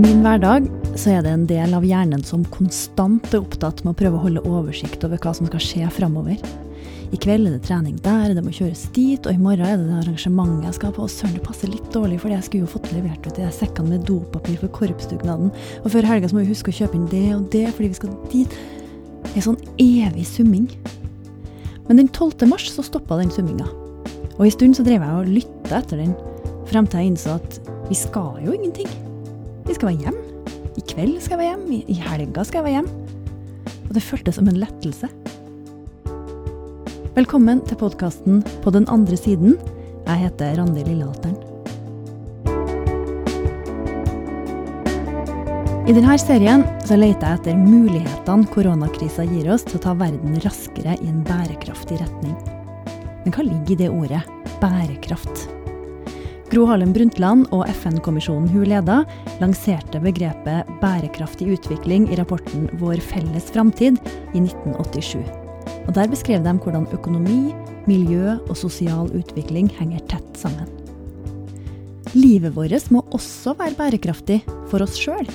Min hverdag så er det en del av hjernen som konstant er opptatt med å prøve å holde oversikt over hva som skal skje framover. I kveld er det trening der, det må kjøres dit, og i morgen er det det arrangementet jeg skal på. Og søren, det passer litt dårlig, fordi jeg skulle jo fått levert ut de sekkene med dopapir for korpsdugnaden. Og før helga må vi huske å kjøpe inn det og det, fordi vi skal dit. En sånn evig summing. Men den 12. mars så stoppa den summinga. Og en stund så drev jeg og lytta etter den, frem til jeg innså at vi skal jo ingenting. Vi skal være hjem. I kveld skal jeg være hjem. I helga skal jeg være hjem. Og det føltes som en lettelse. Velkommen til podkasten På den andre siden. Jeg heter Randi Lillehalteren. I denne serien så leter jeg etter mulighetene koronakrisa gir oss til å ta verden raskere i en bærekraftig retning. Men hva ligger i det ordet bærekraft? Gro Harlem Brundtland og FN-kommisjonen hun leda, lanserte begrepet bærekraftig utvikling i rapporten Vår felles framtid i 1987. Og Der beskrev de hvordan økonomi, miljø og sosial utvikling henger tett sammen. Livet vårt må også være bærekraftig for oss sjøl.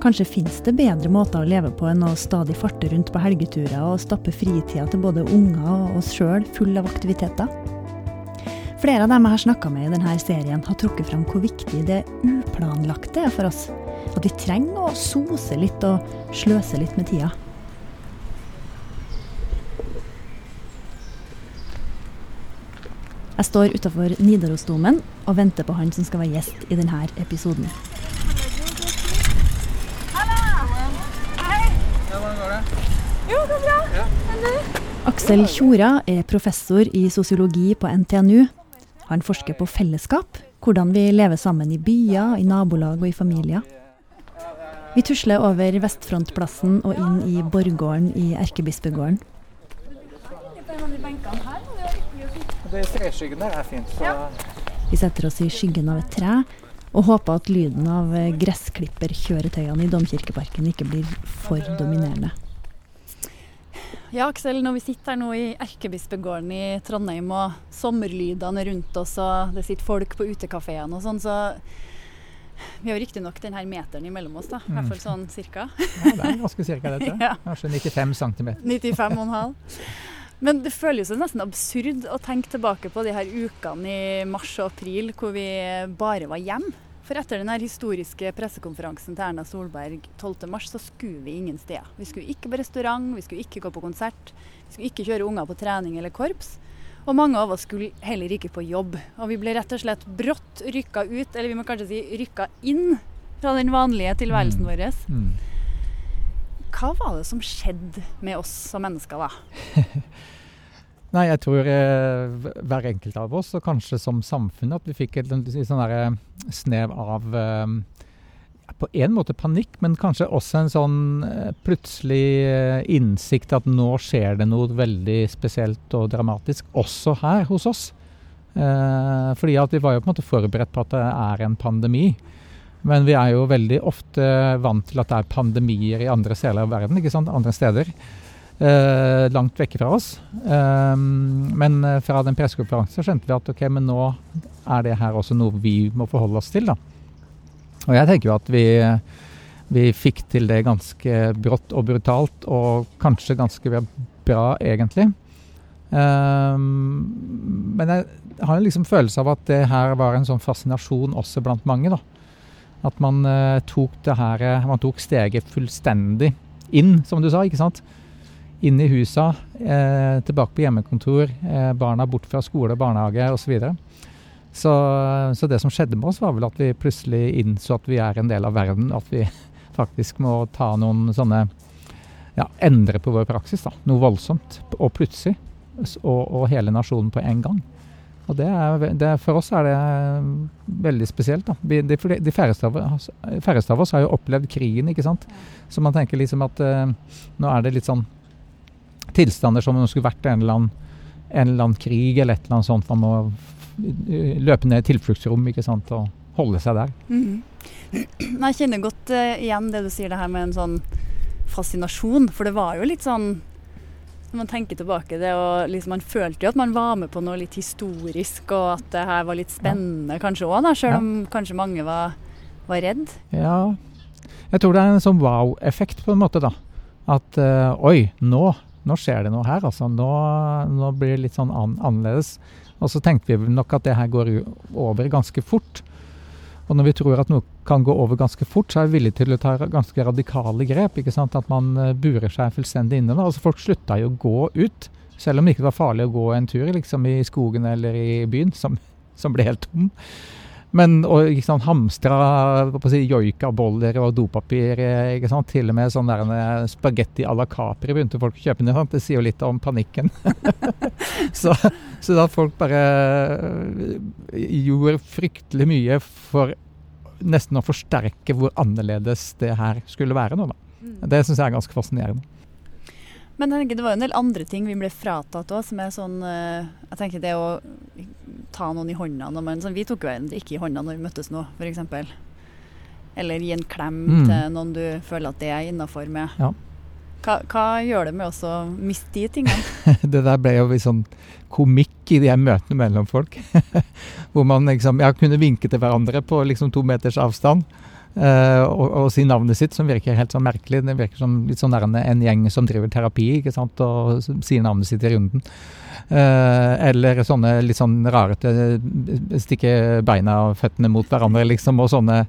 Kanskje fins det bedre måter å leve på enn å stadig farte rundt på helgeturer og stappe fritida til både unger og oss sjøl full av aktiviteter? Flere av dem jeg har snakka med i denne serien, har trukket fram hvor viktig det uplanlagte er for oss. At vi trenger å sose litt og sløse litt med tida. Jeg står utafor Nidarosdomen og venter på han som skal være gjest i denne episoden. Aksel Tjora er professor i sosiologi på NTNU. Han forsker på fellesskap, hvordan vi lever sammen i byer, i nabolag og i familier. Vi tusler over Vestfrontplassen og inn i borggården i Erkebispegården. Det treskyggen der er fint. Vi setter oss i skyggen av et tre og håper at lyden av gressklipperkjøretøyene i Domkirkeparken ikke blir for dominerende. Ja, Aksel, når vi sitter her nå i Erkebispegården i Trondheim og sommerlydene er rundt oss og det sitter folk på utekafeene og sånn, så vi har riktignok denne meteren imellom oss, da. I hvert fall sånn cirka. ja, det er ganske cirka dette. Ja. Kanskje 95 cm. 95,5. Men det føles jo nesten absurd å tenke tilbake på de her ukene i mars og april hvor vi bare var hjemme. For etter den historiske pressekonferansen til Erna Solberg 12.3, så skulle vi ingen steder. Vi skulle ikke på restaurant, vi skulle ikke gå på konsert, vi skulle ikke kjøre unger på trening eller korps. Og mange av oss skulle heller ikke på jobb. Og vi ble rett og slett brått rykka ut, eller vi må kanskje si rykka inn fra den vanlige tilværelsen vår. Mm. Hva var det som skjedde med oss som mennesker da? Nei, jeg tror eh, hver enkelt av oss, og kanskje som samfunn, at vi fikk et litt sånn snev av eh, på en måte panikk, men kanskje også en sånn eh, plutselig eh, innsikt at nå skjer det noe veldig spesielt og dramatisk, også her hos oss. Eh, fordi at vi var jo på en måte forberedt på at det er en pandemi. Men vi er jo veldig ofte vant til at det er pandemier i andre deler av verden, ikke sant? andre steder. Eh, langt vekke fra oss. Eh, men fra den pressekonferansen skjønte vi at ok, men nå er det her også noe vi må forholde oss til. da. Og jeg tenker jo at vi, vi fikk til det ganske brått og brutalt, og kanskje ganske bra, egentlig. Eh, men jeg har en liksom følelse av at det her var en sånn fascinasjon også blant mange. da. At man eh, tok det her Man tok steget fullstendig inn, som du sa. ikke sant? Inn i husa, eh, tilbake på hjemmekontor, eh, barna bort fra skole, barnehage osv. Så, så Så det som skjedde med oss, var vel at vi plutselig innså at vi er en del av verden. At vi faktisk må ta noen sånne Ja, endre på vår praksis. da, Noe voldsomt. Og plutselig. Og, og hele nasjonen på en gang. Og det er, det, For oss er det veldig spesielt. da. Vi, de, de færreste, av, oss- færreste av oss har jo opplevd krigen, ikke sant. Så man tenker liksom at eh, nå er det litt sånn tilstander som om det skulle vært en eller annen, en eller annen krig eller et eller annet sånt. Man må eh, løpe ned i tilfluktsrom ikke sant, og holde seg der. Mm. Jeg kjenner godt uh, igjen det du sier det her med en sånn fascinasjon. For det var jo litt sånn Når man tenker tilbake det, og liksom man følte jo at man var med på noe litt historisk, og at det her var litt spennende kanskje òg, selv Ja. om kanskje mange var var redd? Ja, jeg tror det er en sånn wow-effekt på en måte, da. At uh, oi, nå, nå skjer det noe her, altså. Nå, nå blir det litt sånn an annerledes. Og så tenkte vi nok at det her går over ganske fort. Og når vi tror at noe kan gå over ganske fort, så er vi villige til å ta ganske radikale grep. ikke sant? At man uh, burer seg fullstendig inne. Altså Folk slutta jo å gå ut. Selv om det ikke var farlig å gå en tur liksom i skogen eller i byen, som, som ble helt tom. Men å liksom, hamstra si, joikaboller og dopapir eh, ikke sant? Til og med sånn der eh, spagetti à la Capri begynte folk å kjøpe. Det, det sier jo litt om panikken. så, så da folk bare eh, gjorde fryktelig mye for nesten å forsterke hvor annerledes det her skulle være nå. Da. Mm. Det syns jeg er ganske fascinerende. Men jeg tenker, det var jo en del andre ting vi ble fratatt òg, som er sånn Jeg tenker det å ta noen i hånda når man sånn, Vi tok jo ikke i hånda når vi møttes nå, f.eks. Eller gi en klem mm. til noen du føler at det er innafor med. Ja. Hva, hva, gjør det med oss å miste de tingene? det der ble jo litt sånn komikk i de her møtene mellom folk. Hvor man liksom ja, kunne vinke til hverandre på liksom to meters avstand. Uh, og, og, si navnet sitt, som virker helt sånn merkelig. Det virker som litt sånn en gjeng som driver terapi ikke sant, og sier navnet sitt i runden. Uh, eller sånne litt sånn rarete Stikke beina og føttene mot hverandre, liksom, og sånne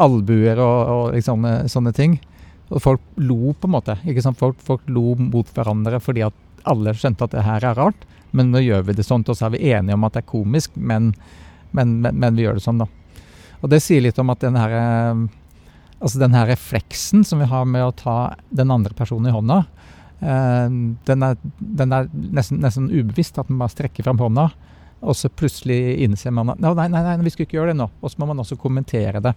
albuer og, og liksom, sånne ting. Og folk lo, på en måte. ikke sant? Folk, folk, lo mot hverandre fordi at alle skjønte at det her er rart. Men nå gjør vi det sånn, og så er vi enige om at det er komisk, men, men, men, men vi gjør det sånn, da. Og det sier litt om at den her, altså den her refleksen som vi har med å ta den andre personen i hånda, eh, den er, den er nesten, nesten, ubevisst. At man bare strekker fram hånda, og så plutselig innser man at nei, nei, nei, vi skulle ikke gjøre det nå. Og så må man også kommentere det.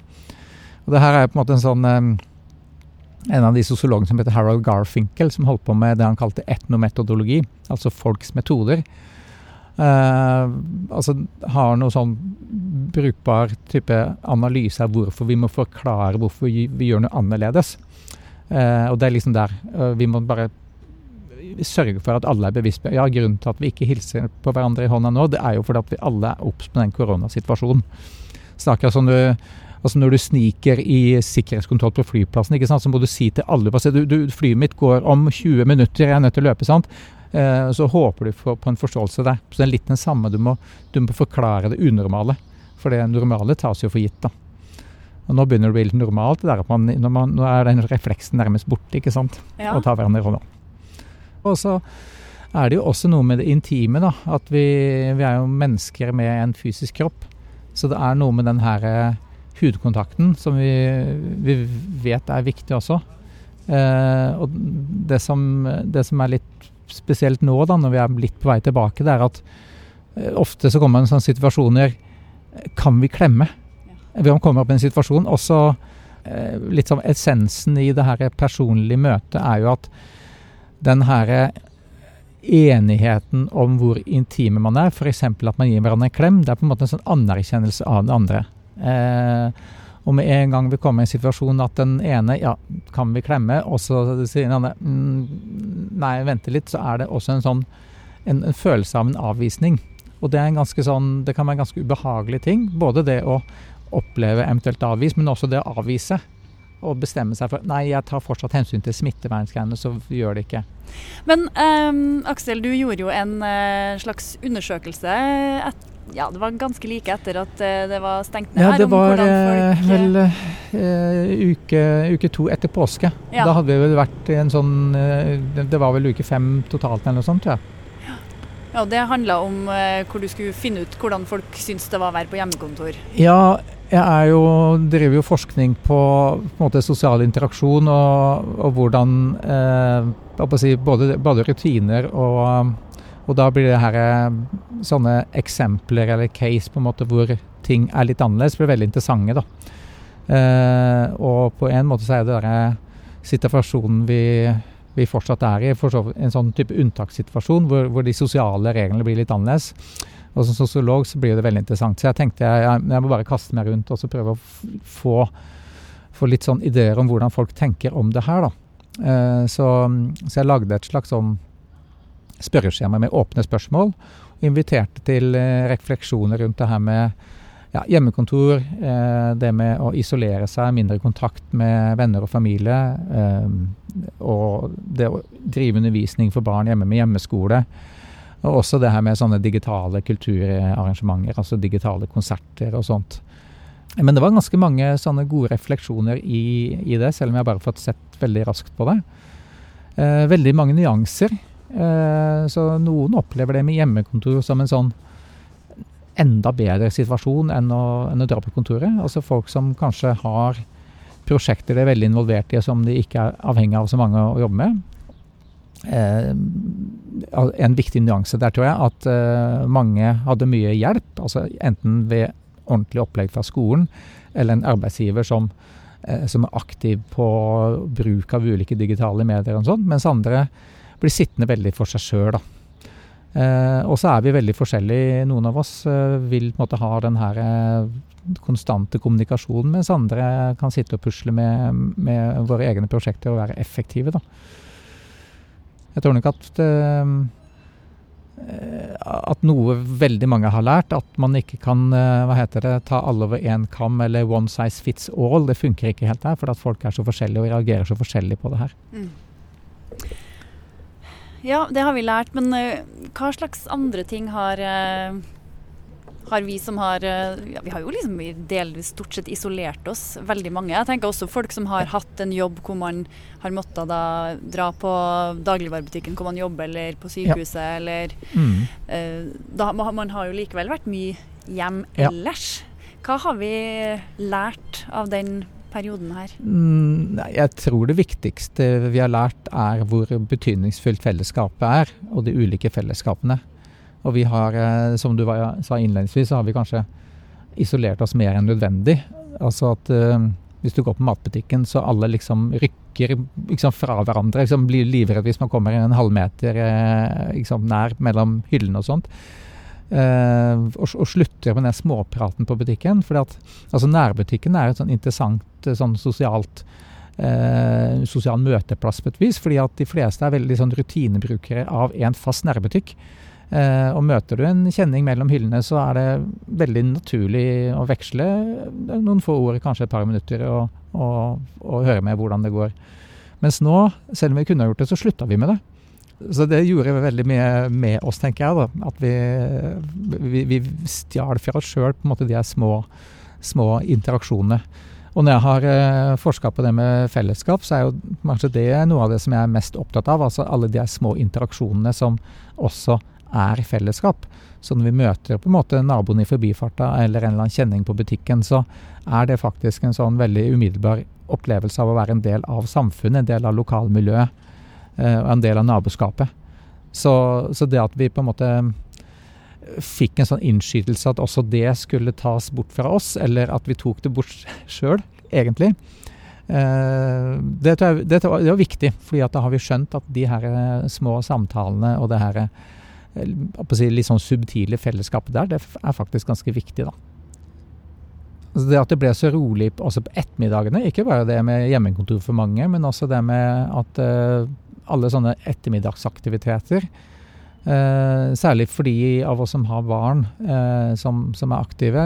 Og det her er på en måte en sånn eh, en av de sosiologene som heter Harold Garfinkel, som holdt på med det han kalte etnometodologi, altså folks metoder. Uh, altså har noe sånn brukbar type analyse av hvorfor vi må forklare hvorfor vi, gjør noe annerledes. Eh, og det er liksom der uh, vi må bare sørge for at alle er bevisst på Ja, grunnen til at vi ikke hilser på hverandre i hånda nå, det er jo fordi at vi alle er obs på den koronasituasjonen. Så akkurat som du Altså Når du sniker i sikkerhetskontroll på flyplassen, ikke sant, så må du si til alle du, du, Flyet mitt går om 20 minutter, jeg er nødt til å løpe. sant? Eh, så håper du på en forståelse der. Så det er litt den samme. Du må, du må forklare det unormale. For det normale tas jo for gitt. da. Og Nå begynner det å bli litt normalt. det der at man, man, Nå er den refleksen nærmest borte. ikke sant? Ja. Og ta hverandre i hånda. Og så er det jo også noe med det intime. da, At vi, vi, er jo mennesker med en fysisk kropp. Så det er noe med den her eh, hudkontakten som vi, vi vet er viktig også. Eh, og det som, det som, er litt spesielt nå, da, når vi er litt på vei tilbake, det er at eh, ofte så kommer man i sånne situasjoner Kan vi klemme? Vi komme opp i en situasjon, Også eh, litt sånn essensen i det her personlige møtet er jo at den her enigheten om hvor intime man er, f.eks. at man gir hverandre en klem, det er på en måte en sånn anerkjennelse av det andre. Eh, og med en gang vi kommer i en situasjon at den ene ja, kan vi klemme, og så sier den andre mm, nei, vente litt, så er det også en sånn en, en, følelse av en avvisning. Og det, er en ganske sånn, det kan være en ganske ubehagelig ting. Både det å oppleve eventuelt avvis, men også det å avvise. Og bestemme seg for nei, jeg tar fortsatt hensyn til smittevernsgreiene, så gjør det ikke. Men um, Aksel, du gjorde jo en uh, slags undersøkelse et, ja, det var ganske like etter at uh, det var stengt ned ja, her. Ja, det var folk, vel uh, uke, uke, to etter påske. Ja. Da hadde vi vel vært i en sånn Det var vel uke fem totalt eller noe sånt, tror jeg. Ja. det handla om eh, hvor du skulle finne ut hvordan folk syns det var å være på hjemmekontor. Ja, jeg jo, driver jo forskning på, på måte, sosial interaksjon og, og hvordan si, både, både, rutiner og og da blir det her eh, sånne eksempler eller case på en måte hvor ting er litt annerledes, blir veldig interessante. da. Eh, og på en måte så er det den situasjonen vi, vi fortsatt er i, for en sånn type unntakssituasjon hvor, hvor, de sosiale reglene blir litt annerledes. Og som sosiolog så blir det veldig interessant. Så jeg tenkte jeg, jeg må bare kaste meg rundt og så prøve å få, få, litt sånn ideer om hvordan folk tenker om det her. da. Eh, så, så jeg lagde et slags sånn spørreskjema med åpne spørsmål. Og inviterte til eh, refleksjoner rundt det her med ja, hjemmekontor, eh, det med å isolere seg, mindre kontakt med venner og familie, eh, og det å drive undervisning for barn hjemme med hjemmeskole. Og også det her med sånne digitale kulturarrangementer, altså digitale konserter og sånt. Men det var ganske mange sånne gode refleksjoner i, i det, selv om jeg bare har fått sett veldig raskt på det. Eh, veldig mange nyanser. Eh, så noen opplever det med hjemmekontor som en sånn enda bedre situasjon enn å, enn å dra på kontoret. Altså folk som kanskje har prosjekter de er veldig involvert i, som de ikke er avhengig av så mange å jobbe med. Eh, en viktig nyanse der, tror jeg, at eh, mange hadde mye hjelp. altså Enten ved ordentlig opplegg fra skolen, eller en arbeidsgiver som, eh, som er aktiv på bruk av ulike digitale medier og sånt, mens andre blir sittende veldig for seg sjøl. Eh, og så er vi veldig forskjellige. Noen av oss eh, vil på en måte ha den her eh, konstante kommunikasjonen, mens andre kan sitte og pusle med, med våre egne prosjekter og være effektive. Da. Jeg tror nok at eh, at noe veldig mange har lært, at man ikke kan eh, hva heter det, ta alle over én kam eller one size fits all. Det funker ikke helt her, for at folk er så forskjellige og reagerer så forskjellig på det her. Mm. Ja, det har vi lært. Men uh, hva slags andre ting har, uh, har vi som har uh, ja, Vi har jo liksom delvis stort sett isolert oss, veldig mange. Jeg tenker også folk som har hatt en jobb hvor man har måttet da dra på dagligvarebutikken hvor man jobber, eller på sykehuset, ja. eller mm. da, Man har jo likevel vært mye hjem ellers. Hva har vi lært av den perioden her? Mm, jeg tror det viktigste vi har lært er hvor betydningsfullt fellesskapet er, og de ulike fellesskapene. Og vi har, eh, som du sa innledningsvis, så har vi kanskje isolert oss mer enn nødvendig. Altså at uh, hvis du går på matbutikken, så alle liksom rykker liksom, fra hverandre. Liksom, blir livredd hvis man kommer en halvmeter uh, liksom, nær mellom hyllene og sånt. Uh, og, og, slutter med den småpraten på butikken. For altså, nærbutikken er et sånn interessant uh, sånn sosialt uh, sosial møteplass på et vis. Fordi at de fleste er veldig sånn rutinebrukere av en fast nærbutikk. og møter du en kjenning mellom hyllene, så er det veldig naturlig å veksle noen få ord, kanskje et par minutter, og, og, og høre med hvordan det går. Mens nå, selv om vi kunne ha gjort det, så slutta vi med det. Så det gjorde veldig mye med oss, tenker jeg. da, At vi, vi, vi stjal fra oss sjøl de små, små interaksjonene. Og når jeg har eh, forska på det med fellesskap, så er jo kanskje det noe av det som jeg er mest opptatt av. Altså alle de små interaksjonene som også er fellesskap. Så når vi møter på en måte naboen i forbifarta eller en eller annen kjenning på butikken, så er det faktisk en sånn veldig umiddelbar opplevelse av å være en del av samfunnet, en del av lokalmiljøet. Eh, og en del av naboskapet. Så, så, det at vi på en måte fikk en sånn innskytelse at også det skulle tas bort fra oss, eller at vi tok det bort sjøl, egentlig, eh, det, jeg, det, var viktig. fordi da har vi skjønt at de her eh, små samtalene og det her si, litt sånn subtile fellesskapet der, det er faktisk ganske viktig, da. Altså det at det ble så rolig også på ettermiddagene, ikke bare det med hjemmekontor for mange, men også det med at alle sånne ettermiddagsaktiviteter. Eh, særlig for de av oss som har barn eh, som, som, er aktive.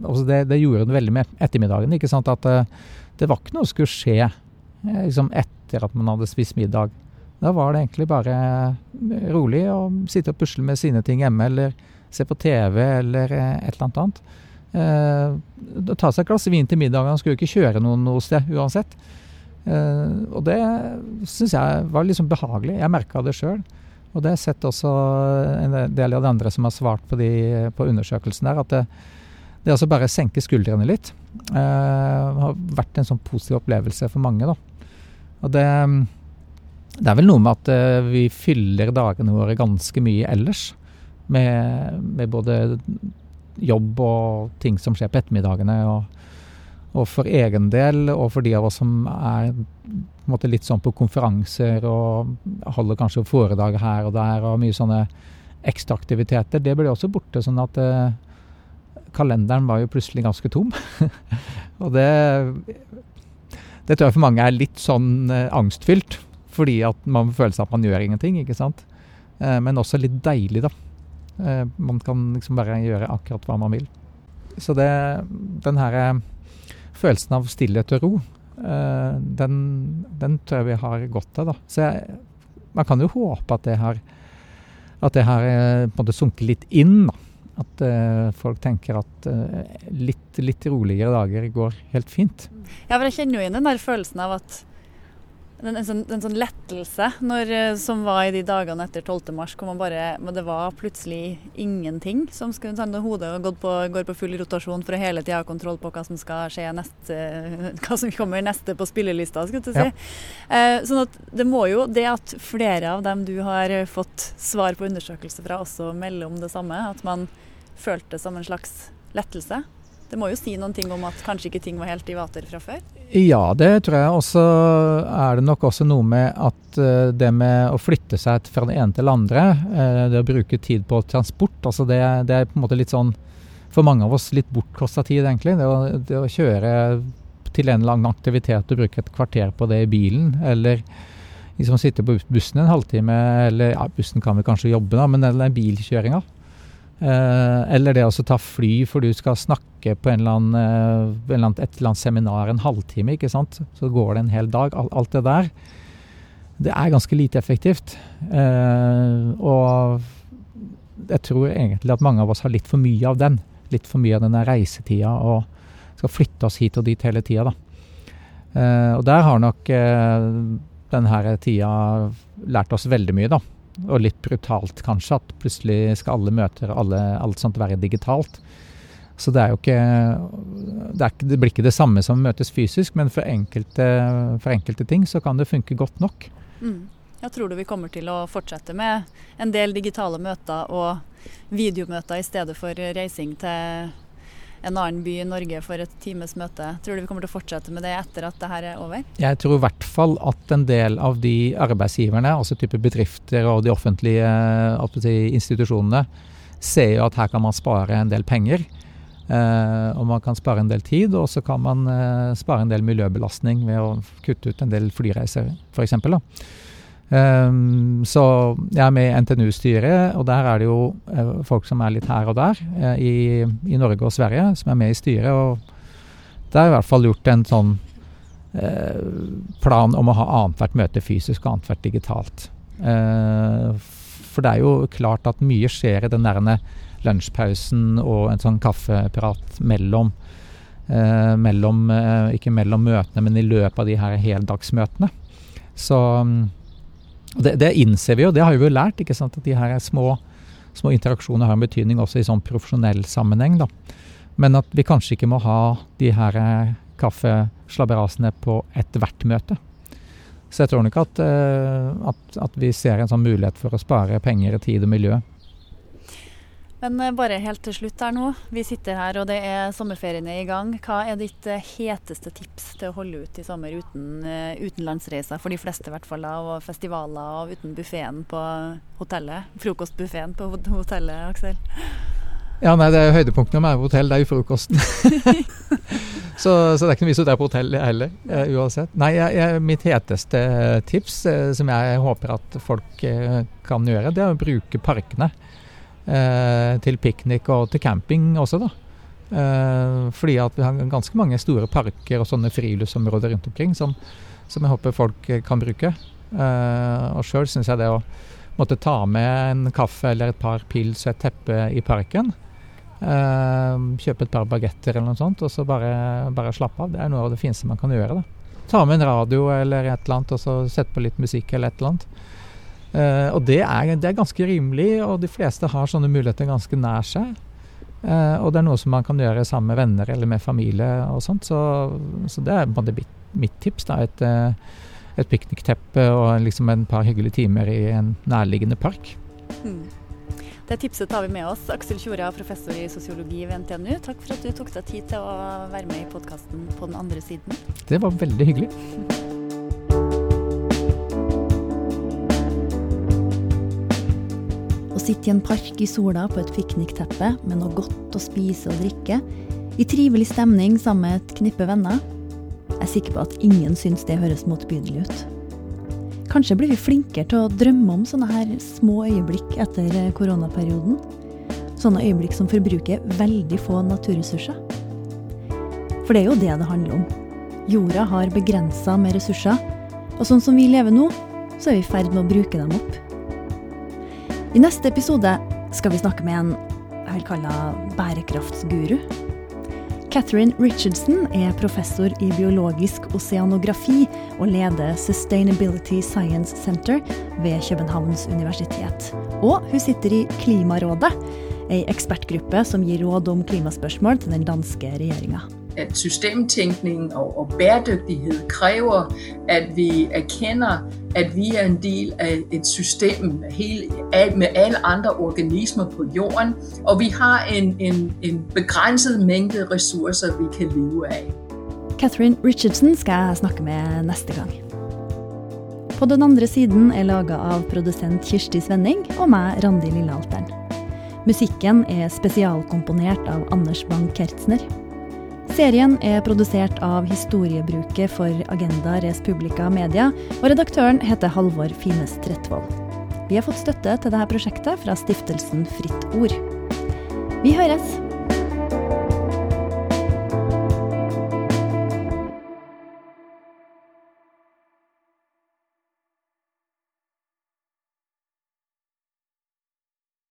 Altså det, det, gjorde det veldig med ettermiddagen. ikke sant, At eh, det var ikke noe som skulle skje eh, liksom etter at man hadde spist middag. Da var det egentlig bare eh, rolig å sitte og pusle med sine ting hjemme, eller se på TV, eller eh, et eller annet annet. ta seg et glass vin til middag. Han skulle jo ikke kjøre noen noe sted uansett. Uh, og det syns jeg var liksom behagelig. Jeg merka det sjøl. Og det har jeg sett også en del av de andre som har svart på, de, på undersøkelsen der, at det, det altså bare senke skuldrene litt Det har vært en sånn positiv opplevelse for mange. da. Og det, det er vel noe med at vi fyller dagene våre ganske mye ellers. Med, med både jobb og ting som skjer på ettermiddagene. og og for egen del, og for de av oss som er måte, litt sånn på konferanser og holder kanskje foredrag her og der og mye sånne ekstraaktiviteter, det ble også borte. Sånn at eh, kalenderen var jo plutselig ganske tom. og det, det tror jeg for mange er litt sånn eh, angstfylt. Fordi at man føler seg at man gjør ingenting, ikke sant. Eh, men også litt deilig, da. Eh, man kan liksom bare gjøre akkurat hva man vil. Så det, den her eh, følelsen av stillhet og ro, eh, den, den, tror jeg vi har godt av. da. Så jeg, man kan jo håpe at det har, at det har på en måte sunket litt inn. da. At uh, folk tenker at uh, litt, litt, roligere dager går helt fint. Ja, for jeg kjenner jo inn den der følelsen av at en, sånn, en, sånn, lettelse når, eh, som var i de dagene etter 12. mars, hvor man bare Men det var plutselig ingenting som skulle sånn, Hodet på, går på full rotasjon for å hele tida ha kontroll på hva som skal skje neste Hva som kommer neste på spillelista, skulle jeg si. Ja. Eh, sånn at det må jo Det at flere av dem du har fått svar på undersøkelse fra, også melder om det samme, at man følte det som en slags lettelse. Det må jo si noen ting om at kanskje ikke ting var helt i vater fra før? Ja, det tror jeg. Og så er det nok også noe med at uh, det med å flytte seg fra det ene til det andre, uh, det å bruke tid på transport, altså det, det, er på en måte litt sånn for mange av oss litt bortkosta tid, egentlig. Det å, det å, kjøre til en eller annen aktivitet og bruke et kvarter på det i bilen, eller liksom sitte på bussen en halvtime, eller ja, bussen kan vi kanskje jobbe, da, men den bilkjøringa. Eh, eller det å ta fly for du skal snakke på eh, en eller annen, et eller annet seminar en halvtime, ikke sant. Så går det en hel dag. Alt det der. Det er ganske lite effektivt. Eh, og jeg tror egentlig at mange av oss har litt for mye av den. Litt for mye av denne reisetida og skal flytte oss hit og dit hele tida, da. og der har nok denne tida lært oss veldig mye, da og litt brutalt kanskje, at plutselig skal alle møter og alt sånt være digitalt. Så det er jo ikke det, er, det, blir ikke det samme som møtes fysisk, men for enkelte, for enkelte ting så kan det funke godt nok. Mm. Jeg tror du vi kommer til å fortsette med en del digitale møter og videomøter i stedet for reising til en annen by i Norge for et times møte. Tror du vi kommer til å fortsette med det etter at det her er over? Jeg tror i hvert fall at en del av de arbeidsgiverne, altså type bedrifter og de offentlige si, institusjonene, ser jo at her kan man spare en del penger. Eh, og man kan spare en del tid, og så kan man eh, spare en del miljøbelastning ved å kutte ut en del flyreiser, f.eks. Um, så jeg er med i NTNU-styret, og der er det jo uh, folk som er litt her og der uh, i, i, Norge og Sverige, som er med i styret. Og det er i hvert fall gjort en sånn uh, plan om å ha annethvert møte fysisk og annethvert digitalt. for det er jo klart at mye skjer i den der lunsjpausen og en sånn kaffeprat mellom mellom, ikke mellom møtene, men i løpet av de her heldagsmøtene. Så um, det, det, innser vi jo, det har vi jo lært, ikke sant, at de her små, små interaksjoner har en betydning også i sånn profesjonell sammenheng. da. Men at vi kanskje ikke må ha de her eh, kaffeslabberasene på ethvert møte. Så jeg tror nok at, eh, at, at, vi ser en sånn mulighet for å spare penger, tid og miljø men eh, bare helt til slutt her nå. Vi sitter her og det er sommerferien er i gang. Hva er ditt eh, heteste tips til å holde ut i sommer uten uh, utenlandsreiser? For de fleste i hvert fall, og festivaler og uten buffeen på hotellet. Frokostbuffeen på hotellet, Aksel. Ja, nei, det er høydepunktet med hotell, det er jo frokosten. så, så, det er ikke noe vits å dra på hotell heller, uh, uansett. Nei, jeg, jeg, mitt heteste tips, uh, som jeg håper at folk kan gjøre, det er å bruke parkene eh, til piknik og til camping også, da. Eh, fordi at vi har ganske mange store parker og sånne friluftsområder rundt omkring som, som jeg håper folk kan bruke. Eh, og sjøl syns jeg det å måtte ta med en kaffe eller et par pils og et teppe i parken eh, Kjøpe et par bagetter eller noe sånt, og så bare, bare slappe av. Det er noe av det fineste man kan gjøre. da. Ta med en radio eller et eller annet, og så sette på litt musikk eller et eller annet. Uh, og det er, det er, ganske rimelig, og de fleste har sånne muligheter ganske nær seg. Uh, og det er noe som man kan gjøre sammen med venner eller med familie og sånt. Så, så det er mitt, mitt tips. da, Et, uh, et piknikteppe og liksom en par hyggelige timer i en nærliggende park. Mm. Det tipset tar vi med oss. Aksel Tjora, professor i sosiologi ved NTNU. Takk for at du tok deg tid til å være med i podkasten på den andre siden. Det var veldig hyggelig. sitte i en park i sola på et piknikteppe med noe godt å spise og drikke, i trivelig stemning sammen med et knippe venner. Jeg er sikker på at ingen syns det høres motbydelig ut. Kanskje blir vi flinkere til å drømme om sånne her små øyeblikk etter koronaperioden. Sånn sånne øyeblikk som forbruker veldig få naturressurser. For det er jo det det handler om. Jorda har begrensa med ressurser, og sånn som vi lever nå, så er vi i ferd med å bruke dem opp. I neste episode skal vi snakke med en jeg vil kalle bærekraftsguru. Catherine Richardson er professor i biologisk oseanografi og leder Sustainability Science Center ved Københavns universitet. Og hun sitter i Klimarådet, ei ekspertgruppe som gir råd om klimaspørsmål til den danske regjeringa. At systemtenkning og, og bæredygtighet krever at vi erkender at vi er en del av et system hele, med alle andre organismer på jorden, og vi har en, en, en begrenset mængde ressurser vi kan leve av. Catherine Richardson skal jeg snakke med neste gang. På den andre siden er laga av produsent Kirsti Svenning og meg, Randi Lillealteren. Musikken er spesialkomponert av Anders Bang-Kertzner. Serien er produsert av Historiebruket for Agenda Res Publica Media, og redaktøren heter Halvor Fines Trettvold. Vi har fått støtte til dette prosjektet fra stiftelsen Fritt Ord. Vi høres!